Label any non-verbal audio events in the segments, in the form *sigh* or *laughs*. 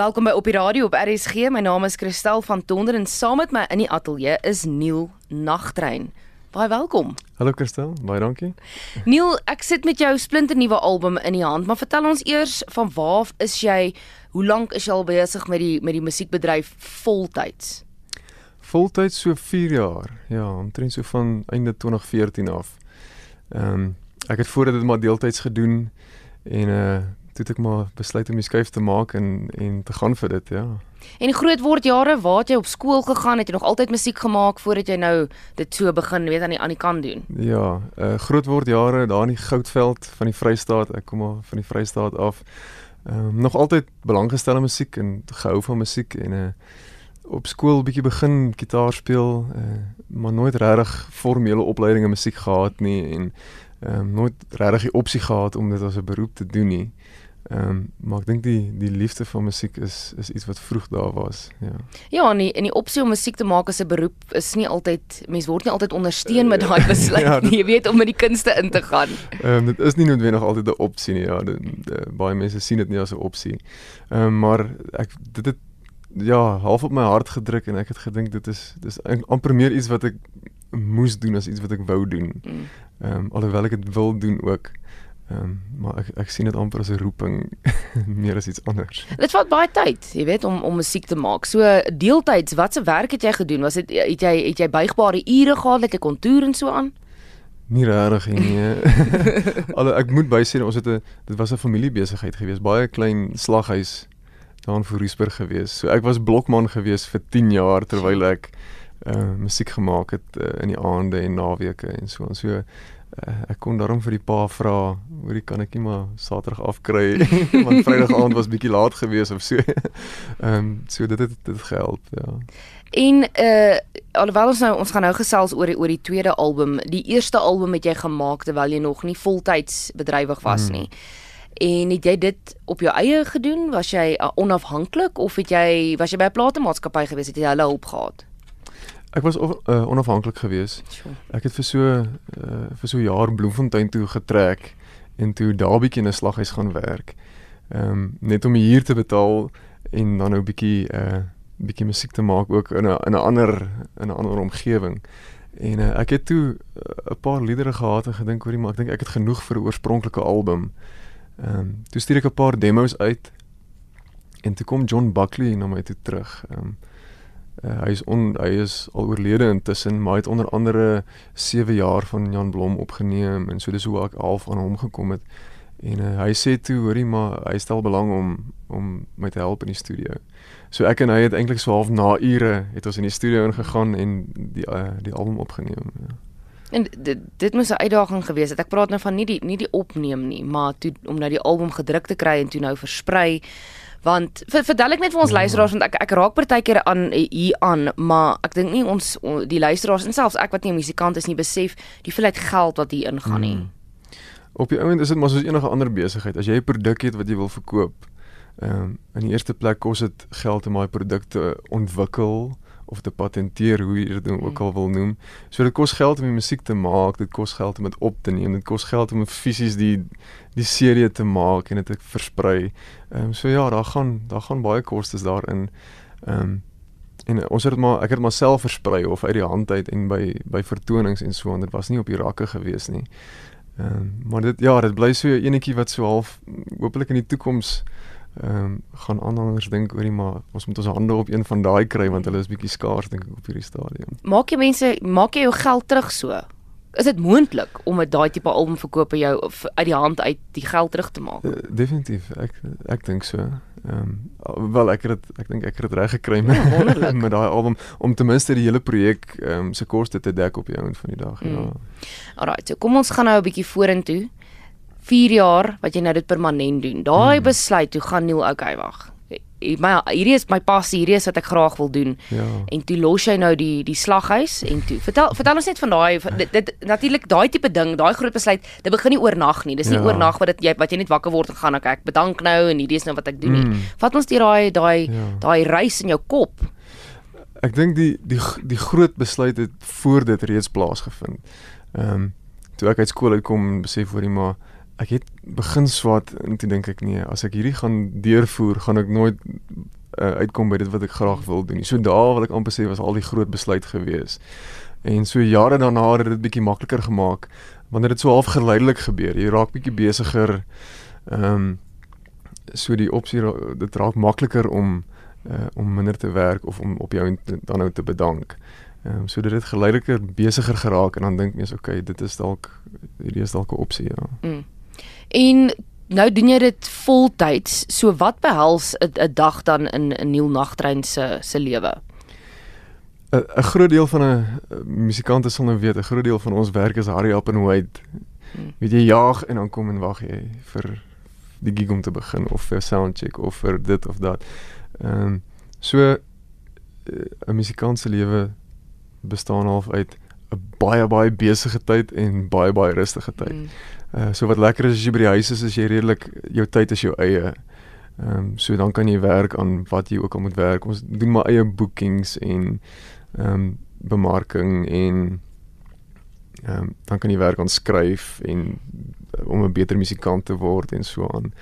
Welkom by op die radio op RSG. My naam is Christel van Tonder en saam met my in die ateljee is Neil Nagtrein. Baie welkom. Hallo Christel, baie dankie. Neil, ek sit met jou splinternuwe album in die hand, maar vertel ons eers van waar is jy? Hoe lank is jy al besig met die met die musiekbedryf voltyds? Voltyds so 4 jaar. Ja, omtrent so van einde 2014 af. Ehm um, ek het voordat dit maar deeltyds gedoen en uh toe het ek maar besluit om die skuif te maak en en te gaan vir dit, ja. En groot word jare, waar het jy op skool gegaan? Het jy nog altyd musiek gemaak voordat jy nou dit so begin weet aan die aan die kant doen? Ja, uh groot word jare daar in die Goudveld van die Vrystaat. Ek kom maar van die Vrystaat af. Ehm um, nog altyd belang gestel in musiek en gehou van musiek en uh op skool bietjie begin gitaar speel, uh maar nooit regtig formele opleiding in musiek gehad nie en ehm um, nooit regtig die opsie gehad om dit as 'n beroep te doen nie. Ehm um, maar ek dink die die liefde vir musiek is is iets wat vroeg daar was. Ja. Ja, en die, en die opsie om musiek te maak as 'n beroep is nie altyd mens word nie altyd ondersteun met daai *laughs* besluit ja, nie. Jy weet om met die kunste in te gaan. Ehm um, dit is nie noodwendig altyd 'n opsie nie. Ja, dit, de, baie mense sien dit nie as 'n opsie. Ehm um, maar ek dit het ja, half op my hart gedruk en ek het gedink dit is dis amper meer iets wat ek moes doen as iets wat ek wou doen. Mm. Ehm um, alhoewel ek dit wil doen ook. Ehm um, maar ek ek sien dit amper as 'n roeping *laughs* meer as iets anders. Dit vat baie tyd, jy weet, om om musiek te maak. So deeltyds, watse werk het jy gedoen? Was dit het jy het jy buigbare ure gehad, like 'n kontour en so aan? Nie regtig nie. *laughs* *laughs* Alle ek moet bysê ons het 'n dit was 'n familiebesigheid geweest, baie klein slaghuis daar in Vooruitsburg geweest. So ek was blokman geweest vir 10 jaar terwyl ek uh musiek gemaak het uh, in die aande en naweke en so en so uh, ek kon daarom vir die pa vra hoorie kan ek nie maar saterdag afkry *laughs* want vrydag aand was bietjie laat geweest of so. *laughs* Ehm um, so dit het dit gehelp ja. En uh alhoewel ons nou ons gaan nou gesels oor die oor die tweede album, die eerste album het jy gemaak terwyl jy nog nie voltyds bedrywig was hmm. nie. En het jy dit op jou eie gedoen? Was jy uh, onafhanklik of het jy was jy by 'n platenmaatskappy gewees het jy hulle hulp gehad? Ek was uh, onafhanklik geweest. Ek het vir so uh, vir so jaar Bloemfontein toe getrek en toe daar bietjie in 'n slaghuis gaan werk. Ehm um, net om hier te betaal en dan nou bietjie 'n uh, bietjie musiek te maak ook in 'n in 'n ander in 'n ander omgewing. En uh, ek het toe 'n uh, paar liedere gehad en gedink hoorie maar ek dink ek het genoeg vir 'n oorspronklike album. Ehm um, toe stuur ek 'n paar demos uit en toe kom John Buckley na my toe terug. Ehm um, uh, hy is on, hy is al oorlede intussen, maar hy het onder andere 7 jaar van Jan Blom opgeneem en so dis hoe ek half aan hom gekom het. En uh, hy sê toe hoorie maar hy stel belang om om my te help in die studio. So ek en hy het eintlik so half na ure het ons in die studio ingegaan en die uh, die album opgeneem. Ja. En dit dit moes 'n uitdaging gewees het. Ek praat nou van nie die nie die opneem nie, maar toe om nou die album gedruk te kry en toe nou versprei. Want vertel ek net vir ons ja. luisteraars want ek ek raak partykeer aan hier aan, maar ek dink nie ons die luisteraars en selfs ek wat nie 'n musikant is nie besef die hoeveelheid geld wat hier ingaan nie. Hmm. Op die oomblik is dit maar soos enige ander besigheid. As jy 'n produk het wat jy wil verkoop, ehm um, in die eerste plek kos dit geld om daai produk te ontwikkel of te patenteer hoe jy dit ook hmm. al wil noem. So dit kos geld om die musiek te maak, dit kos geld om dit op te neem, dit kos geld om fisies die die serie te maak en dit te versprei. Ehm um, so ja, daar gaan daar gaan baie kostes daarin. Ehm um, en ons het maar ek het maar self versprei of uit die hand uit en by by vertonings en so en dit was nie op die rakke gewees nie. Ehm um, maar dit ja, dit bly so enetjie wat so half hopelik in die toekoms ehm um, gaan aanhangers dink oor die maar ons moet ons hande op een van daai kry want hulle is bietjie skaars dink ek op hierdie stadium. Maak jy mense maak jy jou geld terug so? Is dit moontlik om met daai tipe album verkoop jou uit die hand uit die geld terug te maak? Uh, definitief. Ek ek dink so. Ehm um, wel ek het ek dink ek het dit reg gekry met, ja, *laughs* met daai album om ten minste die hele projek ehm um, se koste te dek op die ount van die dag. Mm. Ja. Alraai, so kom ons gaan nou 'n bietjie vorentoe. 4 jaar wat jy nou dit permanent doen. Daai hmm. besluit, hoe gaan Neil okay wag? My hierdie is my passie, hierdie is wat ek graag wil doen. Ja. En toe los jy nou die die slaghuis en toe vertel vertel ons net van daai dit, dit natuurlik daai tipe ding, daai groot besluit, dit begin nie oornag nie. Dis nie ja. oornag wat dit jy wat jy net wakker word en gaan okay, ek bedank nou en hierdie is nou wat ek doen nie. Hmm. Vat ons deur daai daai ja. daai reis in jou kop. Ek dink die die die groot besluit het voor dit reeds plaasgevind. Ehm um, toe ek uit skool uitkom, besef hoor jy maar ek het begin swat en toe dink ek nee, as ek hierdie gaan deurvoer, gaan ek nooit uh, uitkom by dit wat ek graag wil doen nie. So daar wil ek amper sê was al die groot besluit gewees. En so jare daarna het dit bietjie makliker gemaak wanneer dit so half geleidelik gebeur. Jy raak bietjie besigger. Ehm um, so die opsie dit raak makliker om uh, om minder te werk of om op jou dan nou te bedank. Ehm um, so dit het geleideliker besigger geraak en dan dink mens okay, dit is dalk hierdie is dalk 'n opsie ja. Mm. En nou doen jy dit voltyds. So wat behels 'n dag dan in 'n Neil Nagtrein se se lewe? 'n groot deel van 'n musikant sal nou weet, 'n groot deel van ons werk is hurry up and wait. Hmm. Weet jy jaag en dan kom en wag jy vir die gig om te begin of vir sound check of vir dit of dat. Ehm um, so 'n musikant se lewe bestaan half uit 'n baie baie besige tyd en baie baie rustige tyd. Hmm. Uh so wat lekker is as jy by die huis is, is jy redelik jou tyd is jou eie. Ehm um, so dan kan jy werk aan wat jy ook al moet werk. Ons doen maar eie bookings en ehm um, bemarking en ehm um, dan kan jy werk aan skryf en uh, om 'n beter musikant te word en so aan.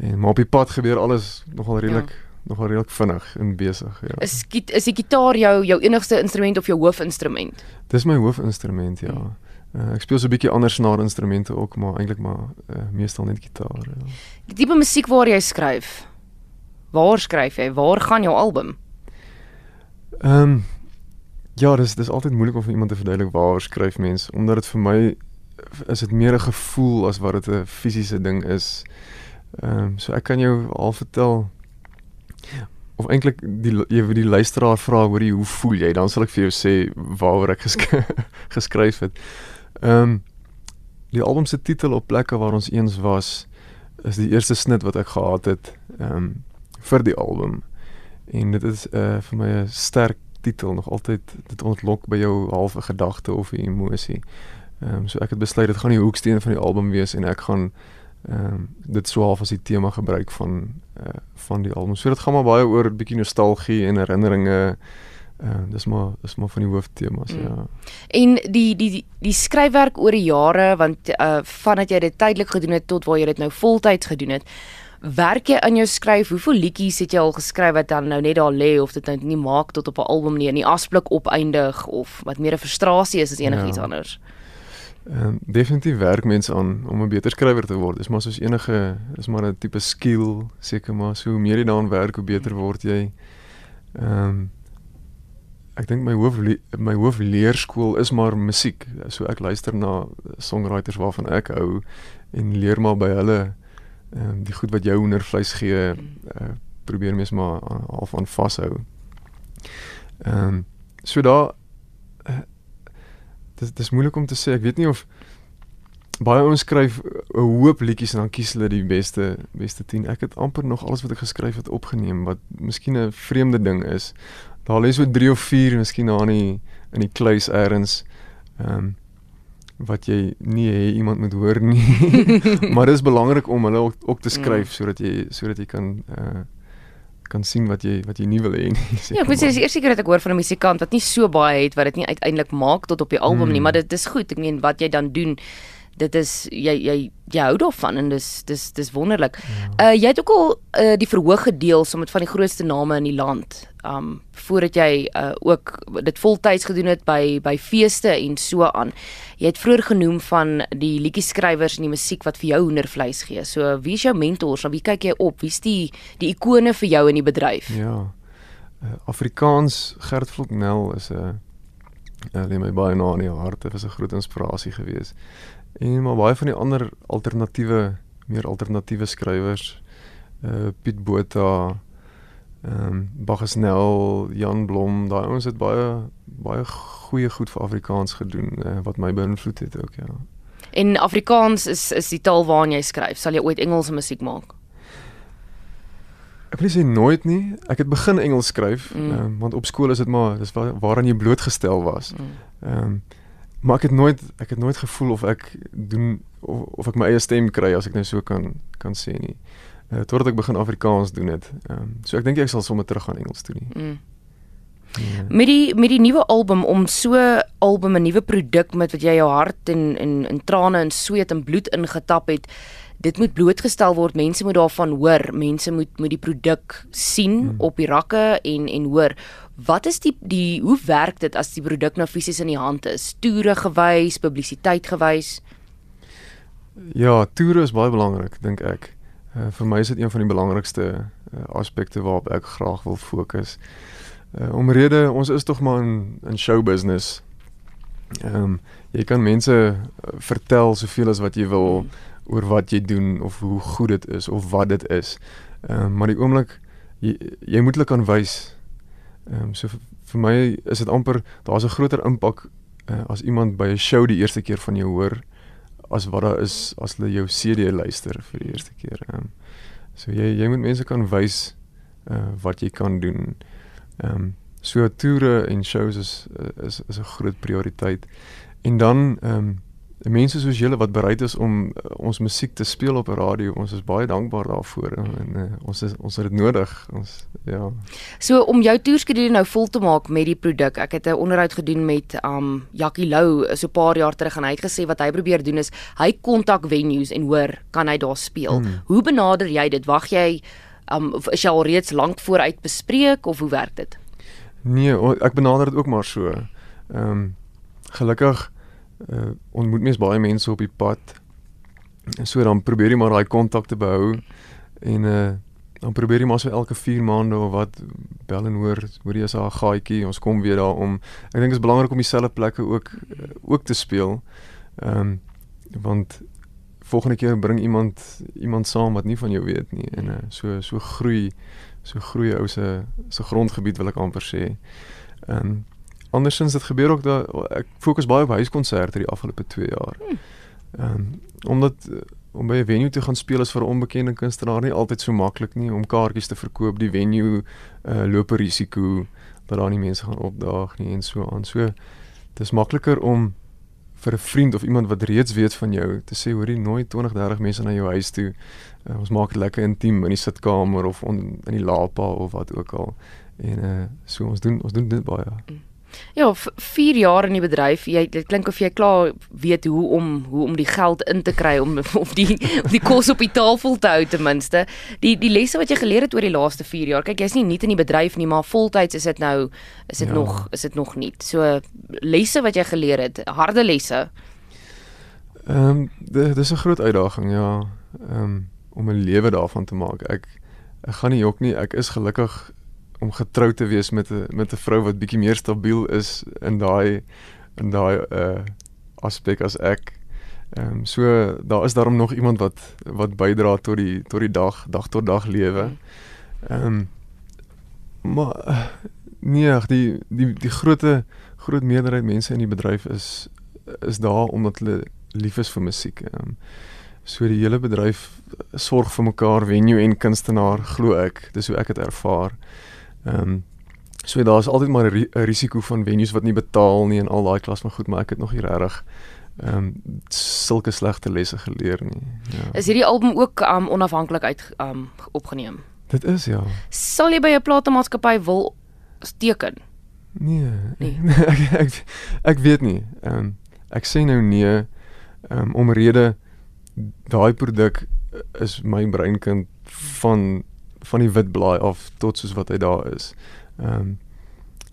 En maar op die pad gebeur alles nogal redelik ja. Nogal redelik vinnig en besig, ja. Is is die gitaar jou jou enigste instrument of jou hoofinstrument? Dis my hoofinstrument, ja. Hmm. Uh, ek speel so 'n bietjie ander snaarinstrumente ook, maar eintlik maar uh, meestal net gitaar, ja. Die tipe musiek waar jy skryf. Waar skryf jy? Waar gaan jou album? Ehm um, Ja, dis dis altyd moeilik om vir iemand te verduidelik waar skryf mens omdat dit vir my is dit meer 'n gevoel as wat dit 'n fisiese ding is. Ehm um, so ek kan jou al vertel of eintlik die jy wil die luisteraar vra hoor jy hoe voel jy dan sal ek vir jou sê waaroor ek gesk *laughs* geskryf het. Ehm um, die album se titel op plekke waar ons eens was is die eerste snit wat ek gehad het ehm um, vir die album. En dit is uh vir my 'n sterk titel nog altyd dit ontlok by jou halfe gedagte of 'n emosie. Ehm um, so ek het besluit dit gaan die hoeksteen van die album wees en ek gaan ehm um, dit so half as die tema gebruik van uh, van die album. So dit gaan maar baie oor 'n bietjie nostalgie en herinneringe. Ehm uh, dis maar dis maar van die hooftemas mm. ja. En die die die, die skryfwerk oor die jare want uh vandat jy dit tydelik gedoen het tot waar jy dit nou voltyds gedoen het werk jy aan jou skryf? Hoeveel liedjies het jy al geskryf wat dan nou net daar lê of dit nou nie maak tot op 'n album nie, nie asblik opeindig of wat meer 'n frustrasie is as enigiets ja. anders? Ehm definitief werk mense aan om 'n beter skrywer te word. Dis maar soos enige is maar 'n tipe skill, seker maar so hoe meer jy daaraan werk, hoe beter word jy. Ehm um, ek dink my hoof my hoofleerskool is maar musiek. So ek luister na songwriters waarvan ek hou en leer maar by hulle ehm um, die goed wat jou hoendervleis gee, uh, probeer mens maar half aan vashou. Ehm um, so daar uh, dis dis moeilik om te sê. Ek weet nie of baie ouens skryf 'n hoop liedjies en dan kies hulle die beste beste 10. Ek het amper nog alles wat ek geskryf het opgeneem wat miskien 'n vreemde ding is. Daar lê so 3 of 4 miskien daar in die in die kluis eers. Ehm um, wat jy nie hê iemand moet hoor nie. *laughs* *laughs* maar dit is belangrik om hulle ook, ook te skryf mm. sodat jy sodat jy kan uh kan sien wat jy wat jy nie wil hê nie. *laughs* Ja, sê dis die eerste keer dat ek hoor van 'n musikant wat nie so baie het wat dit nie uiteindelik maak tot op die album mm. nie, maar dit is goed. Ek meen wat jy dan doen dit is jy jy jy hou daarvan en dis dis dis wonderlik. Ja. Uh jy het ook al uh, die verhoog gedeel saam met van die grootste name in die land. Um voordat jy uh ook dit voltyds gedoen het by by feeste en so aan. Jy het vroeër genoem van die liedjie skrywers en die musiek wat vir jou hoendervleis gee. So wie is jou mentors? Na wie kyk jy op? Wie's die die ikone vir jou in die bedryf? Ja. Uh, Afrikaans Gert Vloknel is 'n uh, uh, lê my baie na in die hart. Dit was 'n groot inspirasie geweest. En maar baie van die ander alternatiewe, meer alternatiewe skrywers, uh Piet Botha, ehm um, Bagasnel, Jan Blom, daai ouens het baie baie goeie goed vir Afrikaans gedoen uh, wat my beïnvloed het ook, ja. En Afrikaans is is die taal waarin jy skryf. Sal jy ooit Engelse musiek maak? Ek wil sê nooit nie. Ek het begin Engels skryf, mm. um, want op skool is dit maar dis waar, waaraan jy blootgestel was. Mm. Ehm mm. um, maar ek het nooit ek het nooit gevoel of ek doen of, of ek my eie stem kry as ek nou so kan kan sê nie. Uh, totdat ek begin Afrikaans doen het. Ehm um, so ek dink ek sal sommer terug gaan Engels toe nie. Mm. Ja. Met die met die nuwe album om so album 'n nuwe produk met wat jy jou hart en en in trane en sweet en bloed ingetap het dit moet blootgestel word. Mense moet daarvan hoor. Mense moet moet die produk sien hmm. op die rakke en en hoor. Wat is die die hoe werk dit as die produk nou fisies in die hand is? Toere gewys, publisiteit gewys? Ja, toere is baie belangrik dink ek. Uh, vir my is dit een van die belangrikste uh, aspekte waarop ek graag wil fokus. Uh, omrede ons is tog maar in in show business. Ehm um, jy kan mense vertel soveel as wat jy wil oor wat jy doen of hoe goed dit is of wat dit is. Ehm um, maar die oomblik jy, jy moet hulle kan wys. Ehm um, so vir, vir my is dit amper daar's 'n groter impak uh, as iemand by 'n show die eerste keer van jou hoor as wat daar is as hulle jou CD luister vir die eerste keer. Ehm um, so jy jy moet mense kan wys uh wat jy kan doen. Ehm um, so toere en shows is is is 'n groot prioriteit. En dan ehm um, mense soos julle wat bereid is om uh, ons musiek te speel op 'n radio, ons is baie dankbaar daarvoor en uh, ons is ons het dit nodig. Ons ja. So om jou toerskedule nou vol te maak met die produk. Ek het 'n onderhoud gedoen met um Jackie Lou so 'n paar jaar terug en hy het gesê wat hy probeer doen is hy kontak venues en hoor kan hy daar speel. Hmm. Hoe benader jy dit? Wag jy um is jy al reeds lank vooruit bespreek of hoe werk dit? Nee, ek benader dit ook maar so. Ehm um, gelukkig uh, ontmoet mens baie mense op die pad. En so dan probeer jy maar daai kontak te behou en uh dan probeer jy maar so elke 4 maande of wat bel en hoor, hoor jy is daar 'n gaatjie, ons kom weer daar om. Ek dink dit is belangrik om dieselfde plekke ook uh, ook te speel. Ehm um, want volgende keer bring iemand iemand saam wat nie van jou weet nie en uh, so so groei so groei ou se se grondgebied wil ek amper sê. Ehm um, andersins dit gebeur ook dat ek fokus baie op huiskonserte die afgelope 2 jaar. Hmm. Ehm um, omdat uh, om by 'n venue te gaan speel is vir 'n onbekende kunstenaar nie altyd so maklik nie om kaartjies te verkoop. Die venue uh, loop 'n risiko dat daar nie mense gaan opdaag nie en so aan. So dis makliker om vir 'n vriend of iemand wat reeds weet van jou te sê hoor jy nooit 20 30 mense na jou huis toe. Uh, ons maak dit lekker intiem in die sitkamer of on, in die lapa of wat ook al. En uh so ons doen ons doen dit baie. Mm. Ja, 4 jaar in die bedryf. Jy dit klink of jy klaar weet hoe om hoe om die geld in te kry om *laughs* of die of die kos op die tafel te hou ten minste. Die die lesse wat jy geleer het oor die laaste 4 jaar. Kyk, jy's nie net in die bedryf nie, maar voltyds is dit nou is dit ja. nog is dit nog nie. So lesse wat jy geleer het, harde lesse. Ehm um, dit is 'n groot uitdaging, ja. Ehm um, om 'n lewe daarvan te maak. Ek ek gaan nie jok nie. Ek is gelukkig om getrou te wees met 'n met 'n vrou wat bietjie meer stabiel is in daai in daai uh aspek as ek. Ehm um, so daar is daarom nog iemand wat wat bydra tot die tot die dag dag tot dag lewe. Ehm um, maar nee, die die die grootte groot meerderheid mense in die bedryf is is daar omdat hulle lief is vir musiek. Ehm um, so die hele bedryf sorg vir mekaar, venue en kunstenaar, glo ek. Dis hoe ek dit ervaar. Ehm um, so daar's altyd maar 'n ri risiko van venues wat nie betaal nie en al daai klas van goed, maar ek het nog nie regtig ehm um, sulke slegte lesse geleer nie. Ja. Is hierdie album ook um onafhanklik uit um opgeneem? Dit is ja. Sal jy by 'n platenmaatskappy wil teken? Nee. nee. *laughs* ek, ek ek weet nie. Ehm um, ek sê nou nee um, omrede daai produk is my breinkind van van die wit blaai af tot soos wat hy daar is. Ehm um,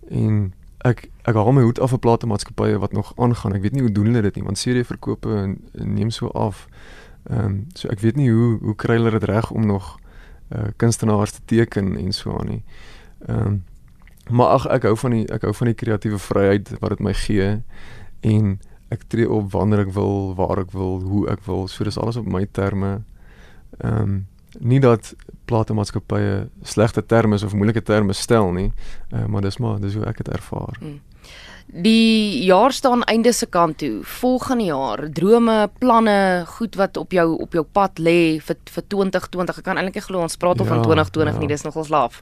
en ek ek haal my hoed af op platenmaatskappye wat nog aangaan. Ek weet nie hoe doen hulle dit nie want CD verkope neem so af. Ehm um, so ek weet nie hoe hoe kry hulle dit reg om nog uh, kunstenaars te teken en so aan nie. Ehm um, maar ag ek hou van die ek hou van die kreatiewe vryheid wat dit my gee en ek tree op wanneer ek wil, waar ek wil, hoe ek wil. So dis alles op my terme. Ehm um, nie dat platenmaatskappye slegte terme of moeilike terme stel nie, uh, maar dis maar dis hoe ek dit ervaar. Mm. Die jaar staan einde se kant toe. Volgende jaar, drome, planne, goed wat op jou op jou pad lê vir vir 2020. Ek kan eintlik glo ons praat ja, van 2020 ja. nie, dis nogal slaaf.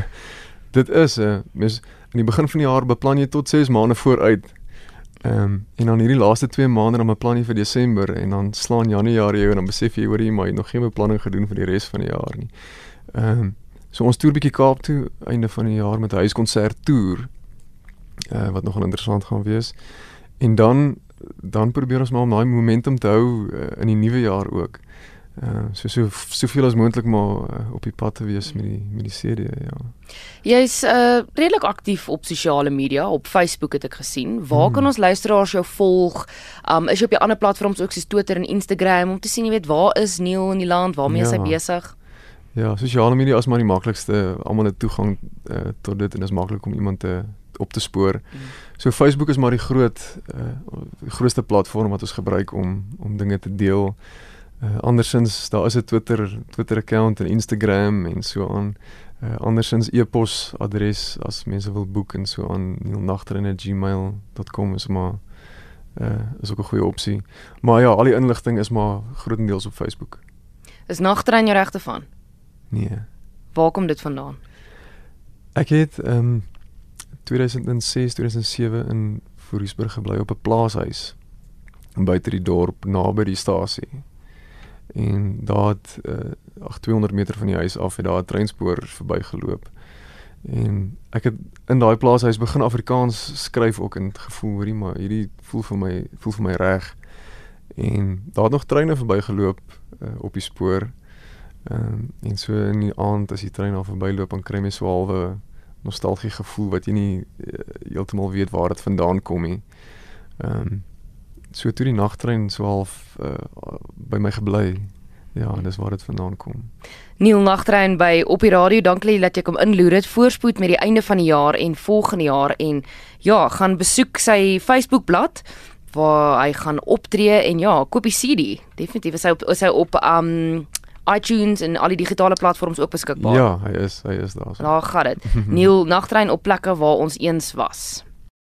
*laughs* dit is 'n uh, mens in die begin van die jaar beplan jy tot 6 maande vooruit Ehm um, en dan hierdie laaste 2 maande dan my planne vir Desember en dan slaan Januarie jou en dan besef jy oor jy maar nog geen beplanning gedoen vir die res van die jaar nie. Ehm um, so ons toer bietjie Kaap toe einde van die jaar met 'n huiskonsert toer. Eh uh, wat nogal interessant gaan wees. En dan dan probeer ons maar om daai momentum te hou uh, in die nuwe jaar ook. Uh so so soveel as moontlik maar uh, op die pad te wees met die met die CD ja. Jy's uh redelik aktief op sosiale media, op Facebook het ek gesien. Waar hmm. kan ons luisteraars jou volg? Um is jy op die ander platforms ook soos Twitter en Instagram om te sien jy weet waar is Neil in die land, waarmee ja. is hy besig? Ja, sosiale media is maar die maklikste. Almal het toegang uh, tot dit en dit is maklik om iemand te op te spoor. Mm. So Facebook is maar die groot uh die grootste platform wat ons gebruik om om dinge te deel. Uh andersins daar is 'n Twitter Twitter account en Instagram en so aan. Uh andersins e-pos adres as mense wil boek en so aan neilnagter@gmail.com is maar uh is ook 'n goeie opsie. Maar ja, al die inligting is maar grootendeels op Facebook. Is nagtrein jou regte van? Nee. Waar kom dit vandaan? Ek het ehm um, 2006 2007 in Voorisburg gebly op 'n plaashuis buite die dorp naby die stasie. En daar het uh, 200 meter van die huis af het daar 'n treinspoor verbygeloop. En ek het in daai plaashuis begin Afrikaans skryf ook en gevoel hoorie maar hierdie voel vir my voel vir my reg. En daar het nog treine verbygeloop uh, op die spoor. Ehm um, en so in die aand as die trein al verbyloop dan kry jy so 'n halwe nostalgie gevoel wat jy nie uh, heeltemal weet waar dit vandaan kom nie. Ehm um, so toe die nagtrein so half uh, by my gebly. Ja, dis waar dit vandaan kom. Neil Nagtrein by op die radio. Dankie dat jy kom inloer. Dit voorspoed met die einde van die jaar en volgende jaar en ja, gaan besoek sy Facebookblad waar hy gaan optree en ja, koop die CD. Definitief is hy op is hy op um iTunes en al die digitale platforms ook beskikbaar. Ja, hy is hy is daar. Daar gaan dit. *laughs* Neil Nagtrein op plekke waar ons eens was.